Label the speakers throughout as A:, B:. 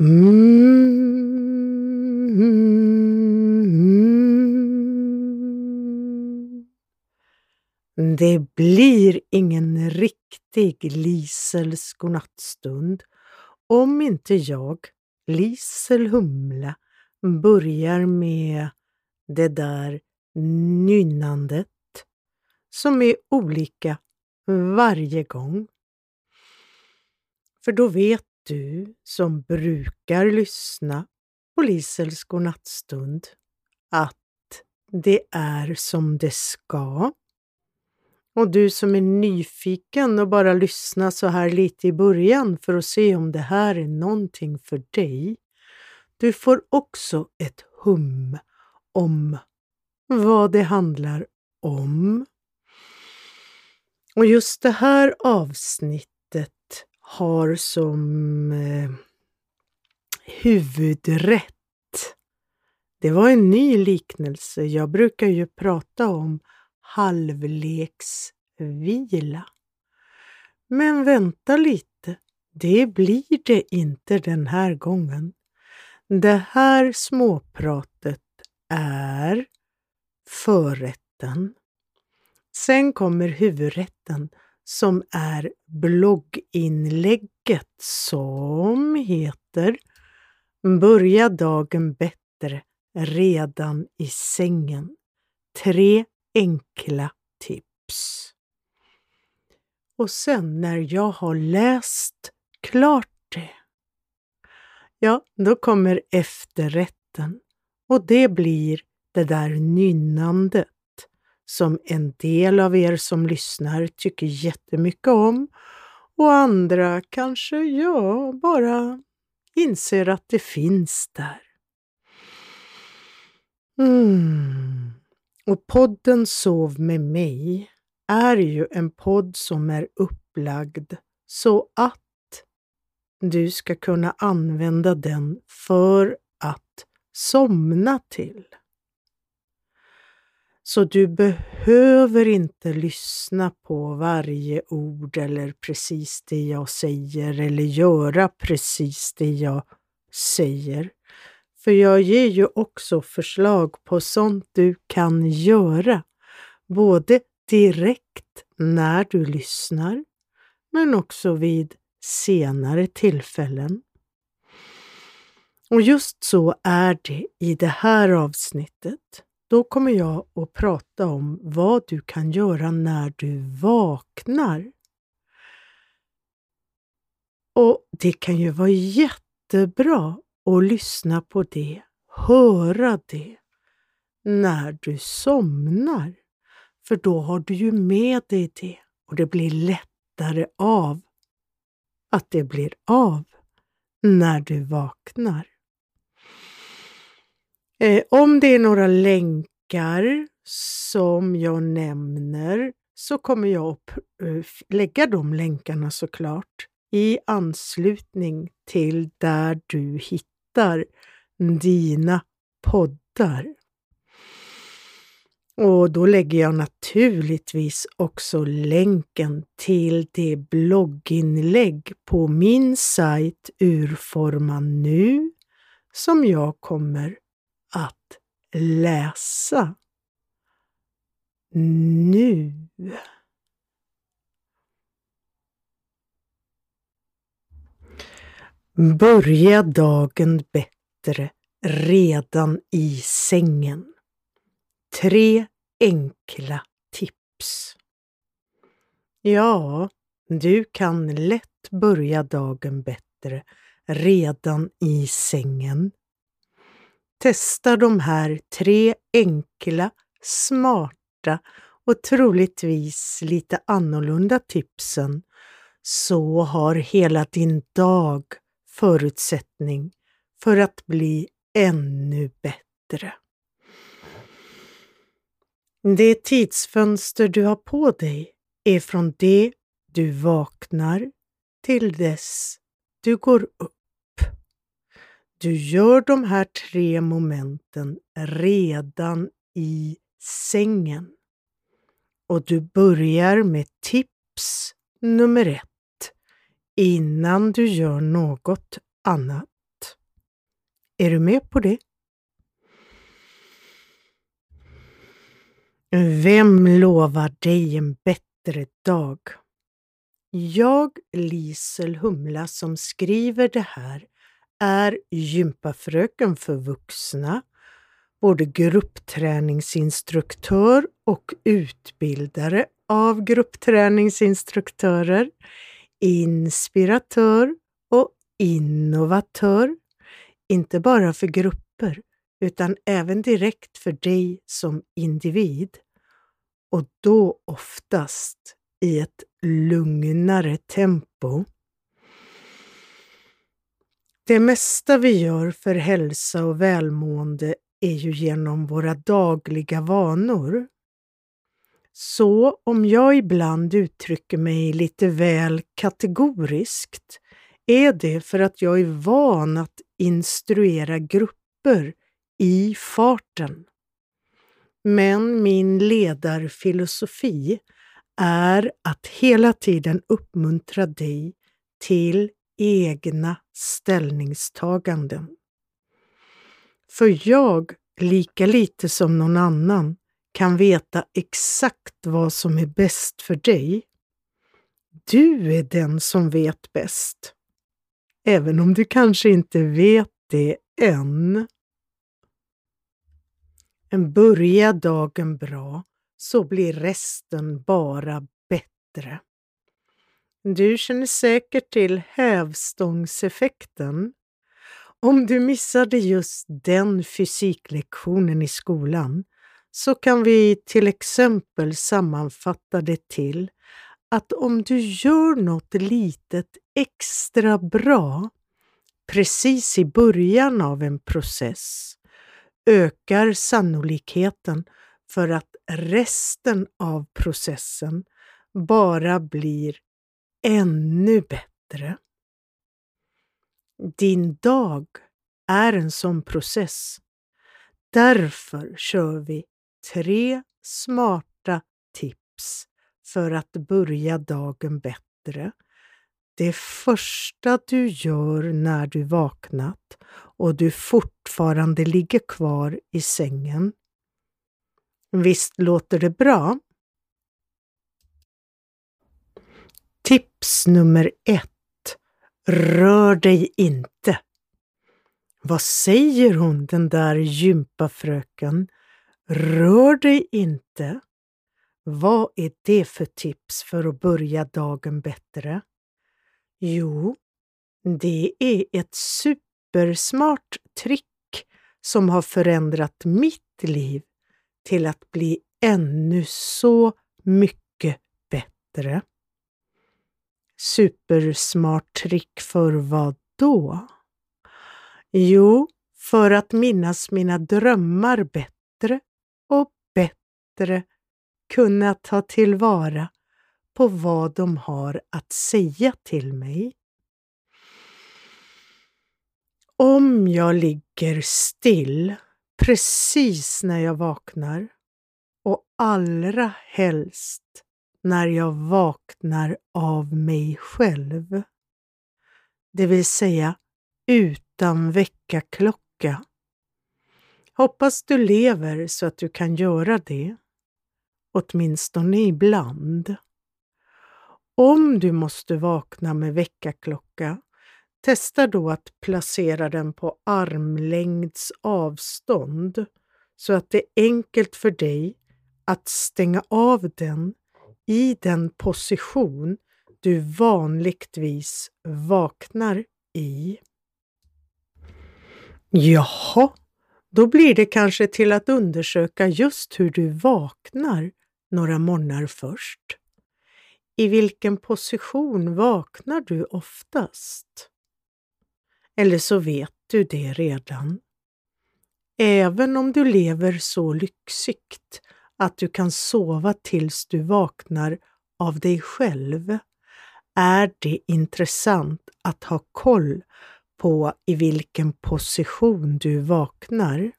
A: Mm. Det blir ingen riktig Lisels godnattstund om inte jag, Lisel Humla, börjar med det där nynnandet som är olika varje gång. För då vet du som brukar lyssna på Lisels godnattstund att det är som det ska. Och du som är nyfiken och bara lyssnar så här lite i början för att se om det här är någonting för dig. Du får också ett hum om vad det handlar om. Och just det här avsnittet har som eh, huvudrätt det var en ny liknelse. Jag brukar ju prata om halvleksvila. Men vänta lite, det blir det inte den här gången. Det här småpratet är förrätten. Sen kommer huvudrätten som är blogginlägget som heter Börja dagen bättre redan i sängen. Tre enkla tips. Och sen när jag har läst klart det, ja, då kommer efterrätten och det blir det där nynnandet som en del av er som lyssnar tycker jättemycket om och andra kanske, ja, bara inser att det finns där. Mm. Och podden Sov med mig är ju en podd som är upplagd så att du ska kunna använda den för att somna till. Så du behöver inte lyssna på varje ord eller precis det jag säger eller göra precis det jag säger. För jag ger ju också förslag på sånt du kan göra, både direkt när du lyssnar, men också vid senare tillfällen. Och just så är det i det här avsnittet. Då kommer jag att prata om vad du kan göra när du vaknar. Och det kan ju vara jättebra att lyssna på det, höra det, när du somnar. För då har du ju med dig det och det blir lättare av att det blir av när du vaknar. Eh, om det är några länkar som jag nämner så kommer jag att eh, lägga de länkarna såklart i anslutning till där du hittar dina poddar. Och då lägger jag naturligtvis också länken till det blogginlägg på min sajt Urforma nu som jag kommer att läsa nu. Börja dagen bättre redan i sängen. Tre enkla tips. Ja, du kan lätt börja dagen bättre redan i sängen Testa de här tre enkla, smarta och troligtvis lite annorlunda tipsen så har hela din dag förutsättning för att bli ännu bättre. Det tidsfönster du har på dig är från det du vaknar till dess du går upp. Du gör de här tre momenten redan i sängen. Och du börjar med tips nummer ett innan du gör något annat. Är du med på det? Vem lovar dig en bättre dag? Jag, Lisel Humla, som skriver det här är gympafröken för vuxna, både gruppträningsinstruktör och utbildare av gruppträningsinstruktörer, inspiratör och innovatör, inte bara för grupper utan även direkt för dig som individ och då oftast i ett lugnare tempo. Det mesta vi gör för hälsa och välmående är ju genom våra dagliga vanor. Så om jag ibland uttrycker mig lite väl kategoriskt är det för att jag är van att instruera grupper i farten. Men min ledarfilosofi är att hela tiden uppmuntra dig till egna ställningstaganden. För jag, lika lite som någon annan, kan veta exakt vad som är bäst för dig. Du är den som vet bäst. Även om du kanske inte vet det än. En börja dagen bra så blir resten bara bättre. Du känner säkert till hävstångseffekten. Om du missade just den fysiklektionen i skolan så kan vi till exempel sammanfatta det till att om du gör något litet extra bra precis i början av en process ökar sannolikheten för att resten av processen bara blir ännu bättre. Din dag är en sån process. Därför kör vi tre smarta tips för att börja dagen bättre. Det första du gör när du vaknat och du fortfarande ligger kvar i sängen. Visst låter det bra? Tips nummer ett. Rör dig inte. Vad säger hon, den där gympafröken? Rör dig inte. Vad är det för tips för att börja dagen bättre? Jo, det är ett supersmart trick som har förändrat mitt liv till att bli ännu så mycket bättre. Supersmart trick för vad då? Jo, för att minnas mina drömmar bättre och bättre kunna ta tillvara på vad de har att säga till mig. Om jag ligger still precis när jag vaknar och allra helst när jag vaknar av mig själv. Det vill säga utan väckarklocka. Hoppas du lever så att du kan göra det. Åtminstone ibland. Om du måste vakna med väckarklocka, testa då att placera den på armlängds avstånd så att det är enkelt för dig att stänga av den i den position du vanligtvis vaknar i. Jaha, då blir det kanske till att undersöka just hur du vaknar några morgnar först. I vilken position vaknar du oftast? Eller så vet du det redan. Även om du lever så lyxigt att du kan sova tills du vaknar av dig själv är det intressant att ha koll på i vilken position du vaknar.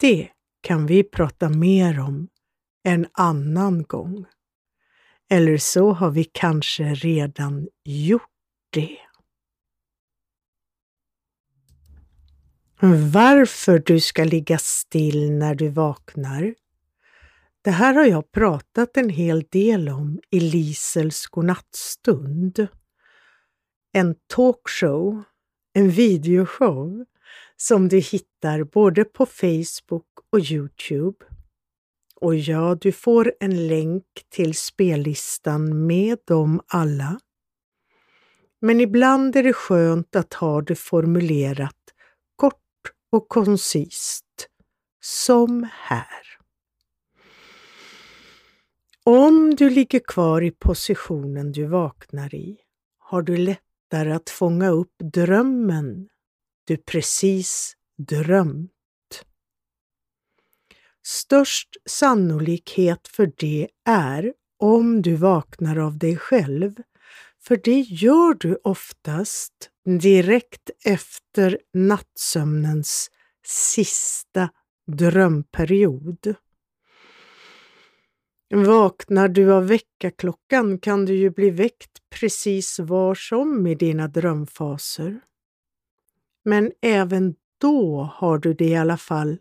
A: Det kan vi prata mer om en annan gång. Eller så har vi kanske redan gjort det. Varför du ska ligga still när du vaknar. Det här har jag pratat en hel del om i Lisels godnattstund. En talkshow, en videoshow som du hittar både på Facebook och Youtube. Och ja, du får en länk till spellistan med dem alla. Men ibland är det skönt att ha det formulerat kort och koncist, som här. Om du ligger kvar i positionen du vaknar i har du lättare att fånga upp drömmen du precis drömt. Störst sannolikhet för det är om du vaknar av dig själv, för det gör du oftast direkt efter nattsömnens sista drömperiod. Vaknar du av väckarklockan kan du ju bli väckt precis var som i dina drömfaser. Men även då har du det i alla fall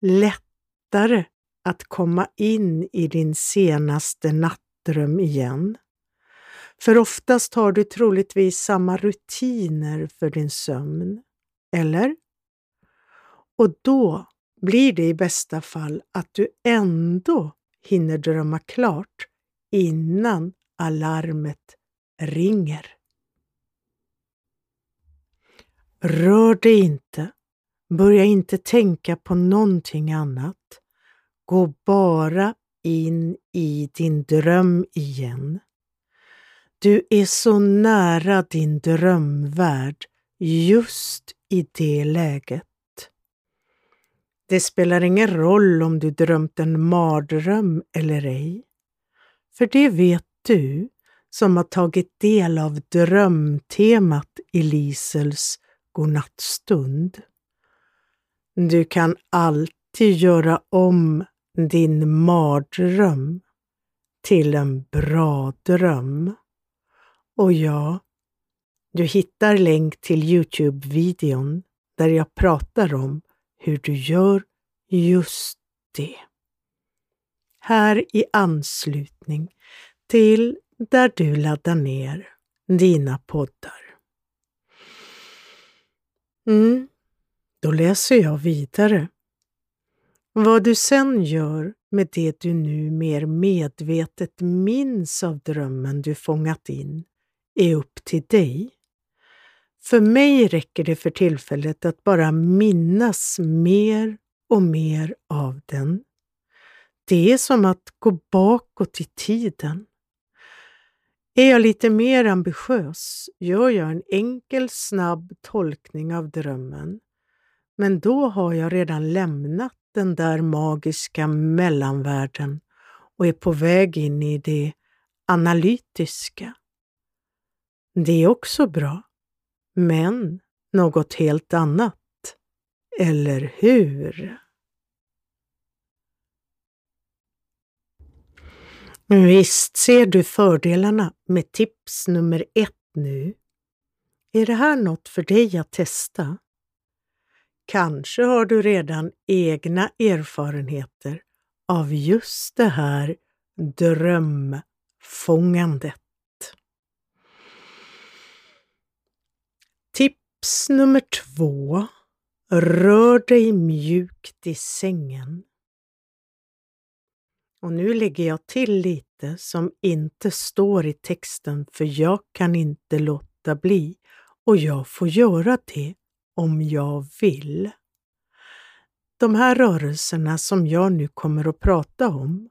A: lättare att komma in i din senaste nattdröm igen. För oftast har du troligtvis samma rutiner för din sömn. Eller? Och då blir det i bästa fall att du ändå hinner drömma klart innan alarmet ringer. Rör dig inte. Börja inte tänka på någonting annat. Gå bara in i din dröm igen. Du är så nära din drömvärld just i det läget. Det spelar ingen roll om du drömt en mardröm eller ej. För det vet du som har tagit del av drömtemat i Lisels godnattstund. Du kan alltid göra om din mardröm till en bra dröm. Och ja, du hittar länk till Youtube-videon där jag pratar om hur du gör just det. Här i anslutning till där du laddar ner dina poddar. Mm, då läser jag vidare. Vad du sen gör med det du nu mer medvetet minns av drömmen du fångat in är upp till dig. För mig räcker det för tillfället att bara minnas mer och mer av den. Det är som att gå bakåt i tiden. Är jag lite mer ambitiös gör jag en enkel, snabb tolkning av drömmen. Men då har jag redan lämnat den där magiska mellanvärlden och är på väg in i det analytiska. Det är också bra, men något helt annat. Eller hur? Visst ser du fördelarna med tips nummer ett nu? Är det här något för dig att testa? Kanske har du redan egna erfarenheter av just det här drömfångandet. Tips nummer två. Rör dig mjukt i sängen. Och nu lägger jag till lite som inte står i texten för jag kan inte låta bli och jag får göra det om jag vill. De här rörelserna som jag nu kommer att prata om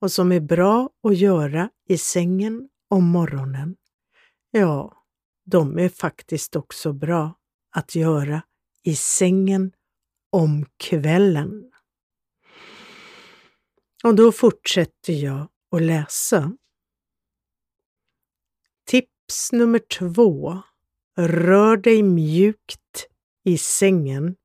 A: och som är bra att göra i sängen om morgonen, ja, de är faktiskt också bra att göra i sängen om kvällen. Och då fortsätter jag att läsa. Tips nummer två. Rör dig mjukt i sängen.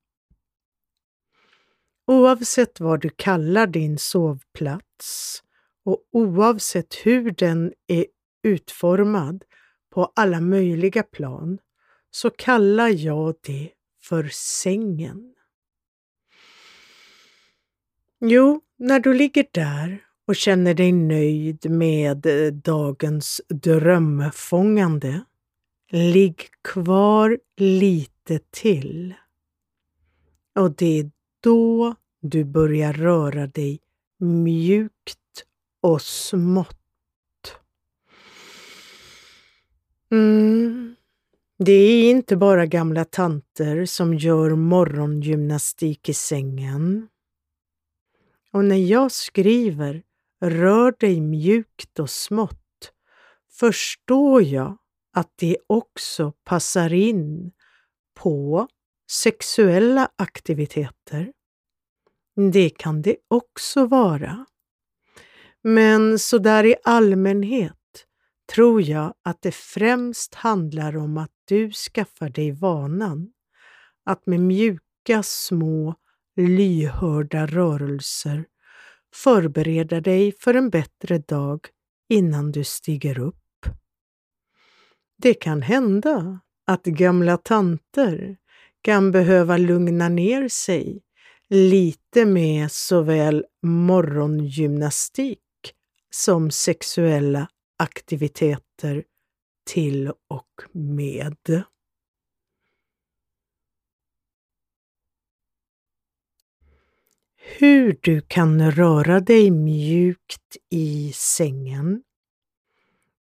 A: Oavsett vad du kallar din sovplats och oavsett hur den är utformad på alla möjliga plan så kallar jag det för sängen? Jo, när du ligger där och känner dig nöjd med eh, dagens drömfångande, ligg kvar lite till. Och det är då du börjar röra dig mjukt och smått. Mm. Det är inte bara gamla tanter som gör morgongymnastik i sängen. Och när jag skriver Rör dig mjukt och smått förstår jag att det också passar in på sexuella aktiviteter. Det kan det också vara. Men så där i allmänhet tror jag att det främst handlar om att du skaffar dig vanan att med mjuka, små, lyhörda rörelser förbereda dig för en bättre dag innan du stiger upp. Det kan hända att gamla tanter kan behöva lugna ner sig lite med såväl morgongymnastik som sexuella aktiviteter till och med. Hur du kan röra dig mjukt i sängen.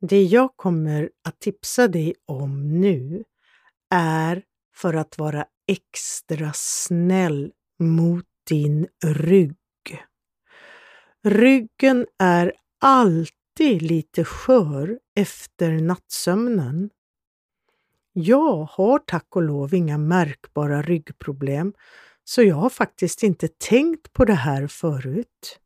A: Det jag kommer att tipsa dig om nu är för att vara extra snäll mot din rygg. Ryggen är alltid lite skör efter nattsömnen. Jag har tack och lov inga märkbara ryggproblem, så jag har faktiskt inte tänkt på det här förut.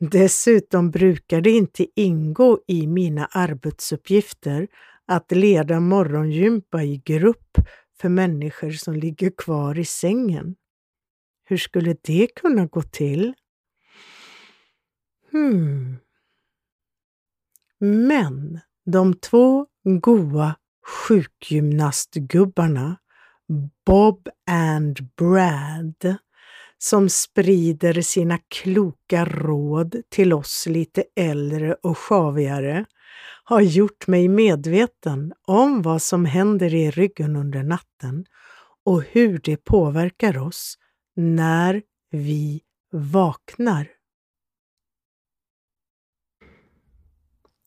A: Dessutom brukar det inte ingå i mina arbetsuppgifter att leda morgongympa i grupp för människor som ligger kvar i sängen. Hur skulle det kunna gå till? Hmm. Men de två goa sjukgymnastgubbarna Bob and Brad som sprider sina kloka råd till oss lite äldre och sjavigare har gjort mig medveten om vad som händer i ryggen under natten och hur det påverkar oss när vi vaknar.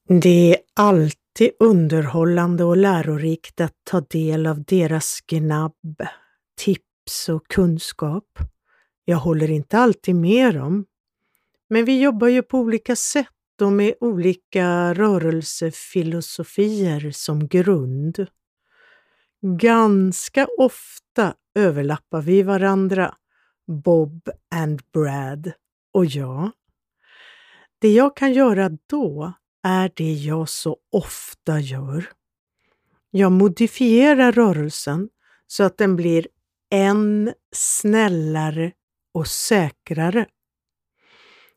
A: Det är alltid underhållande och lärorikt att ta del av deras gnabb, tips och kunskap. Jag håller inte alltid med dem, men vi jobbar ju på olika sätt och med olika rörelsefilosofier som grund. Ganska ofta överlappar vi varandra, Bob and Brad och jag. Det jag kan göra då är det jag så ofta gör. Jag modifierar rörelsen så att den blir än snällare och säkrare.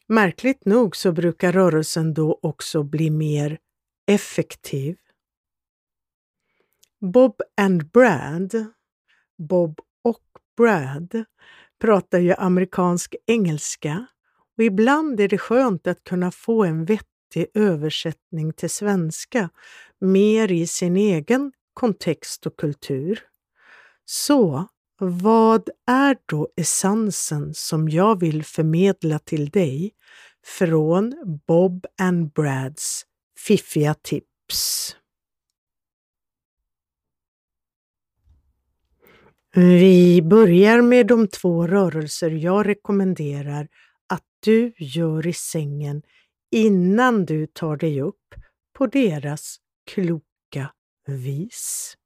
A: Märkligt nog så brukar rörelsen då också bli mer effektiv. Bob and Brad, Bob och Brad, pratar ju amerikansk engelska och ibland är det skönt att kunna få en vettig översättning till svenska, mer i sin egen kontext och kultur. Så vad är då essensen som jag vill förmedla till dig från Bob and Brads fiffiga tips? Vi börjar med de två rörelser jag rekommenderar att du gör i sängen innan du tar dig upp på deras kloka vis.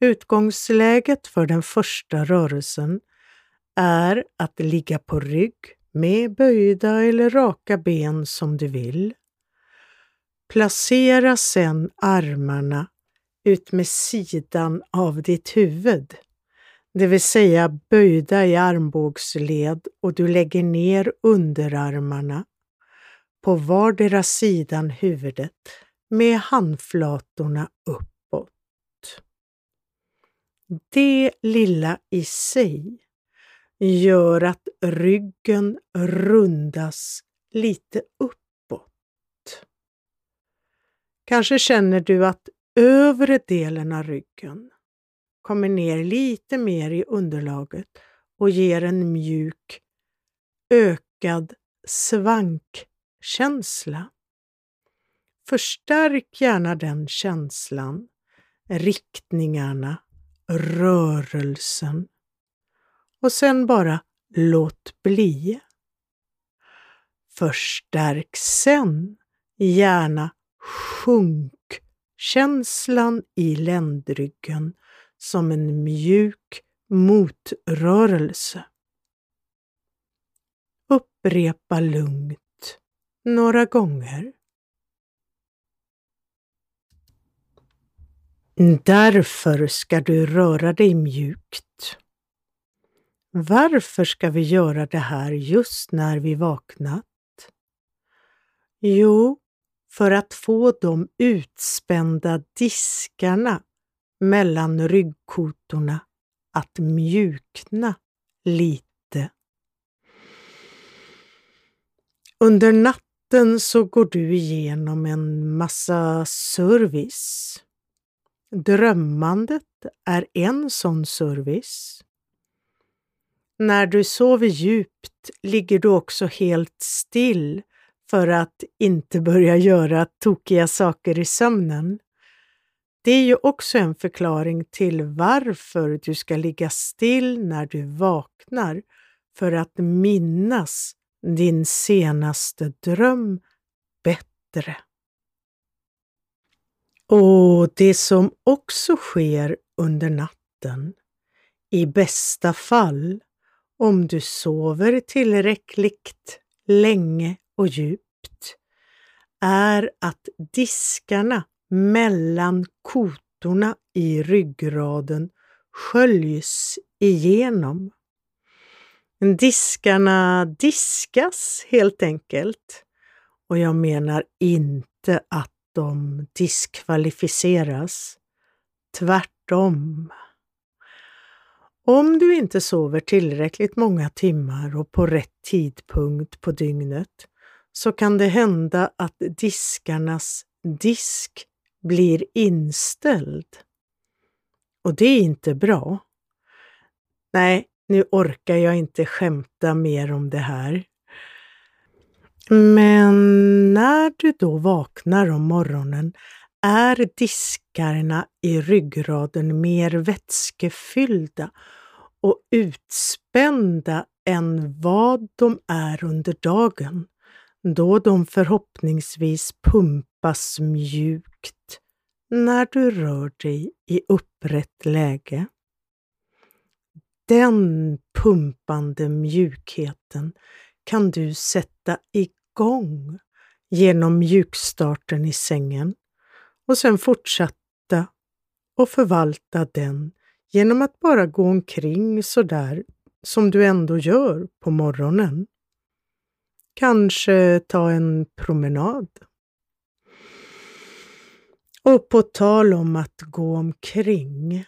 A: Utgångsläget för den första rörelsen är att ligga på rygg med böjda eller raka ben som du vill. Placera sedan armarna ut med sidan av ditt huvud, det vill säga böjda i armbågsled och du lägger ner underarmarna på vardera sidan huvudet med handflatorna uppåt. Det lilla i sig gör att ryggen rundas lite uppåt. Kanske känner du att övre delen av ryggen kommer ner lite mer i underlaget och ger en mjuk, ökad känsla. Förstärk gärna den känslan, riktningarna, rörelsen. Och sen bara låt bli. Förstärk sen gärna sjunkkänslan i ländryggen som en mjuk motrörelse. Upprepa lugnt några gånger. Därför ska du röra dig mjukt. Varför ska vi göra det här just när vi vaknat? Jo, för att få de utspända diskarna mellan ryggkotorna att mjukna lite. Under natten natten så går du igenom en massa service. Drömmandet är en sån service. När du sover djupt ligger du också helt still för att inte börja göra tokiga saker i sömnen. Det är ju också en förklaring till varför du ska ligga still när du vaknar, för att minnas din senaste dröm bättre. Och det som också sker under natten, i bästa fall, om du sover tillräckligt länge och djupt, är att diskarna mellan kotorna i ryggraden sköljs igenom. Diskarna diskas helt enkelt. Och jag menar inte att de diskvalificeras. Tvärtom. Om du inte sover tillräckligt många timmar och på rätt tidpunkt på dygnet så kan det hända att diskarnas disk blir inställd. Och det är inte bra. Nej, nu orkar jag inte skämta mer om det här. Men när du då vaknar om morgonen är diskarna i ryggraden mer vätskefyllda och utspända än vad de är under dagen, då de förhoppningsvis pumpas mjukt när du rör dig i upprätt läge. Den pumpande mjukheten kan du sätta igång genom mjukstarten i sängen och sen fortsätta och förvalta den genom att bara gå omkring så där som du ändå gör på morgonen. Kanske ta en promenad. Och på tal om att gå omkring.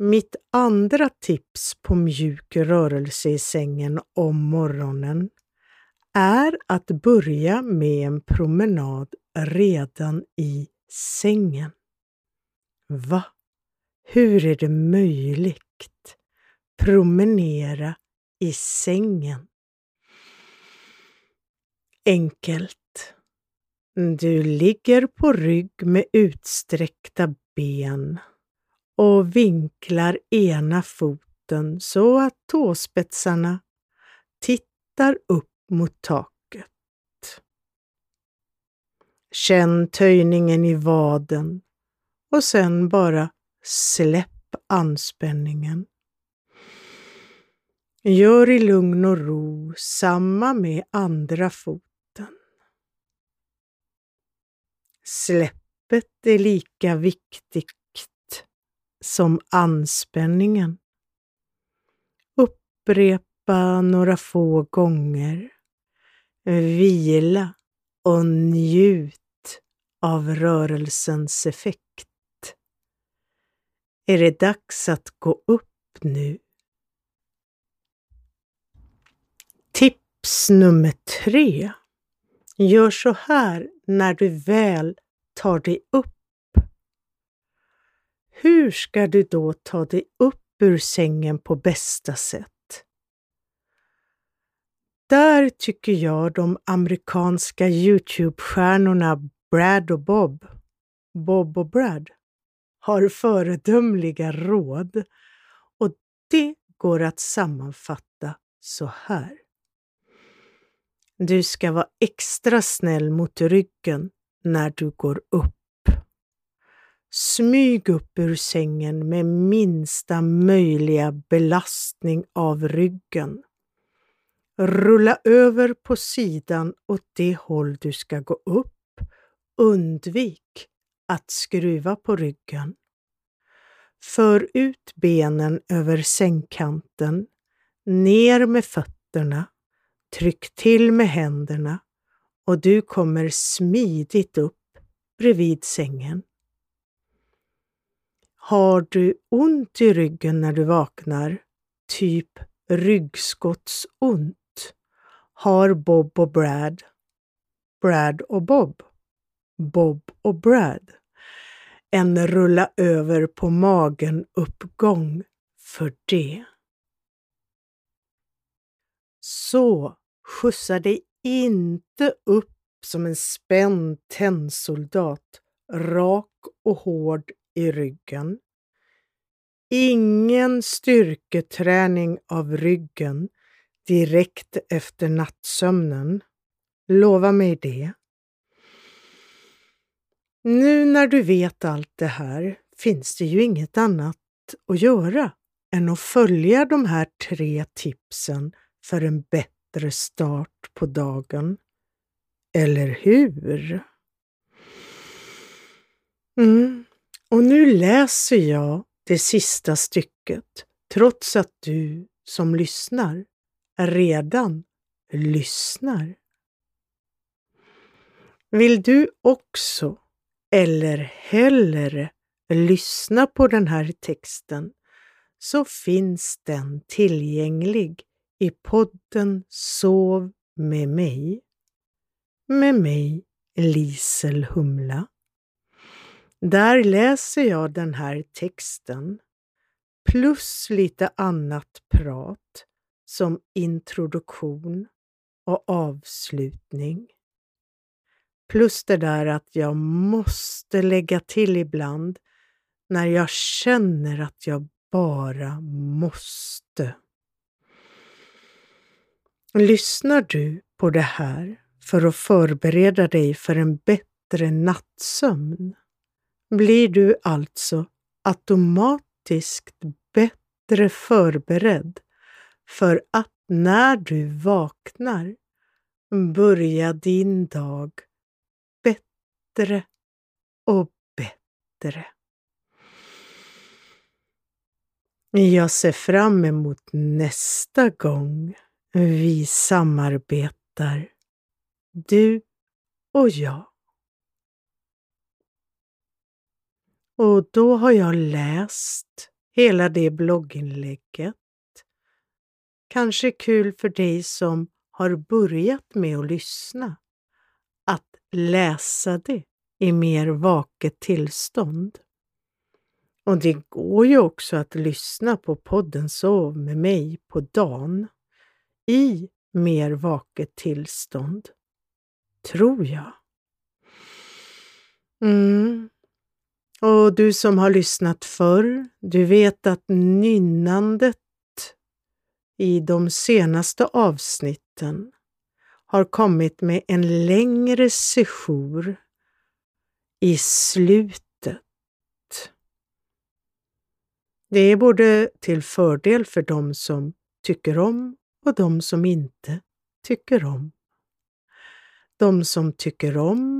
A: Mitt andra tips på mjuk rörelse i sängen om morgonen är att börja med en promenad redan i sängen. Va? Hur är det möjligt? Promenera i sängen. Enkelt. Du ligger på rygg med utsträckta ben och vinklar ena foten så att tåspetsarna tittar upp mot taket. Känn töjningen i vaden och sen bara släpp anspänningen. Gör i lugn och ro samma med andra foten. Släppet är lika viktigt som anspänningen. Upprepa några få gånger. Vila och njut av rörelsens effekt. är det dags att gå upp nu. Tips nummer tre. Gör så här när du väl tar dig upp. Hur ska du då ta dig upp ur sängen på bästa sätt? Där tycker jag de amerikanska Youtube-stjärnorna Brad och Bob, Bob och Brad, har föredömliga råd och det går att sammanfatta så här. Du ska vara extra snäll mot ryggen när du går upp. Smyg upp ur sängen med minsta möjliga belastning av ryggen. Rulla över på sidan åt det håll du ska gå upp. Undvik att skruva på ryggen. För ut benen över sängkanten, ner med fötterna, tryck till med händerna och du kommer smidigt upp bredvid sängen. Har du ont i ryggen när du vaknar, typ ryggskottsont, har Bob och Brad, Brad och Bob, Bob och Brad? En rulla över på magen-uppgång för det. Så skjutsa dig inte upp som en spänd tennsoldat, rak och hård i ryggen. Ingen styrketräning av ryggen direkt efter nattsömnen. Lova mig det. Nu när du vet allt det här finns det ju inget annat att göra än att följa de här tre tipsen för en bättre start på dagen. Eller hur? Mm. Och nu läser jag det sista stycket trots att du som lyssnar redan lyssnar. Vill du också eller hellre lyssna på den här texten så finns den tillgänglig i podden Sov med mig. Med mig, Lisel Humla. Där läser jag den här texten plus lite annat prat som introduktion och avslutning. Plus det där att jag måste lägga till ibland när jag känner att jag bara måste. Lyssnar du på det här för att förbereda dig för en bättre nattsömn blir du alltså automatiskt bättre förberedd för att när du vaknar börja din dag bättre och bättre. Jag ser fram emot nästa gång vi samarbetar, du och jag. Och då har jag läst hela det blogginlägget. Kanske kul för dig som har börjat med att lyssna att läsa det i mer vaket tillstånd. Och det går ju också att lyssna på podden Sov med mig på dagen i mer vaket tillstånd. Tror jag. Mm. Och du som har lyssnat förr, du vet att nynnandet i de senaste avsnitten har kommit med en längre sejour i slutet. Det är både till fördel för de som tycker om och de som inte tycker om. De som tycker om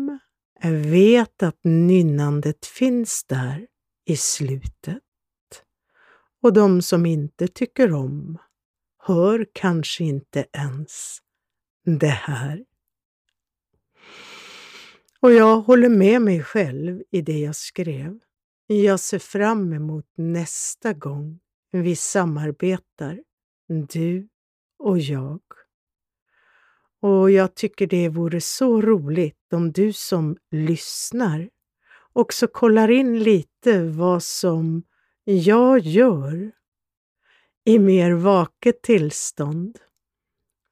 A: vet att nynnandet finns där i slutet. Och de som inte tycker om hör kanske inte ens det här. Och jag håller med mig själv i det jag skrev. Jag ser fram emot nästa gång vi samarbetar, du och jag. Och jag tycker det vore så roligt om du som lyssnar också kollar in lite vad som jag gör i mer vaket tillstånd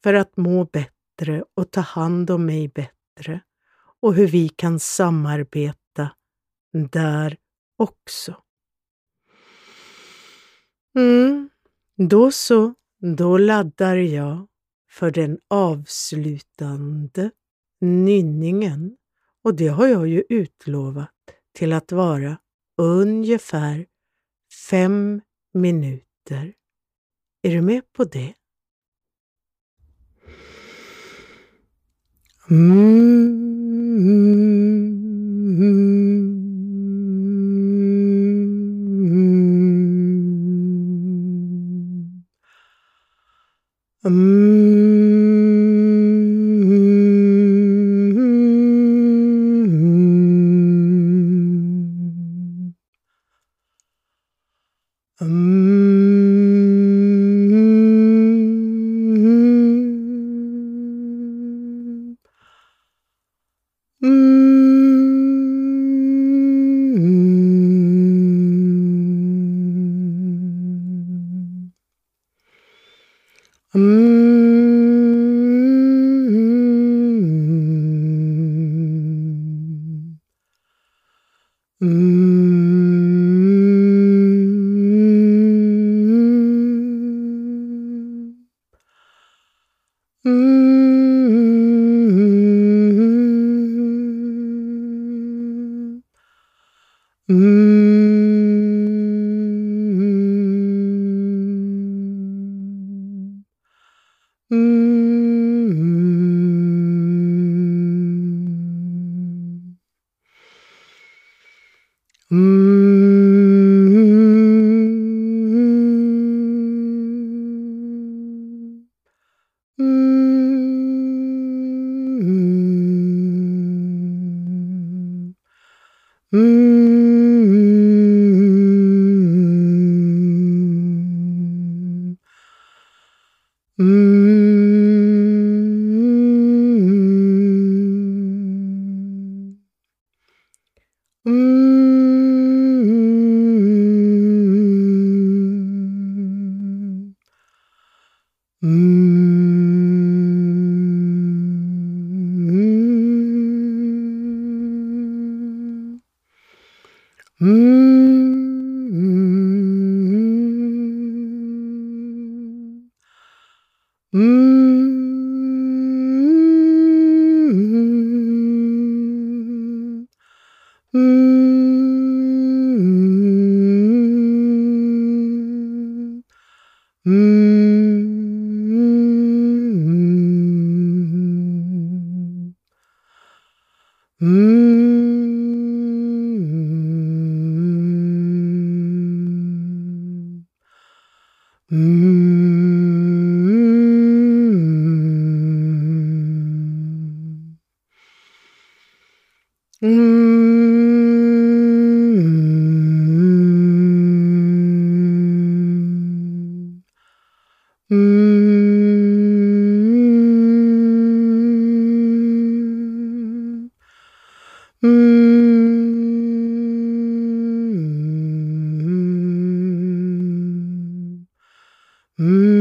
A: för att må bättre och ta hand om mig bättre och hur vi kan samarbeta där också. Mm, då så, då laddar jag för den avslutande nynningen och det har jag ju utlovat till att vara ungefär fem minuter. Är du med på det? Mm. Mm. Mm. Mm.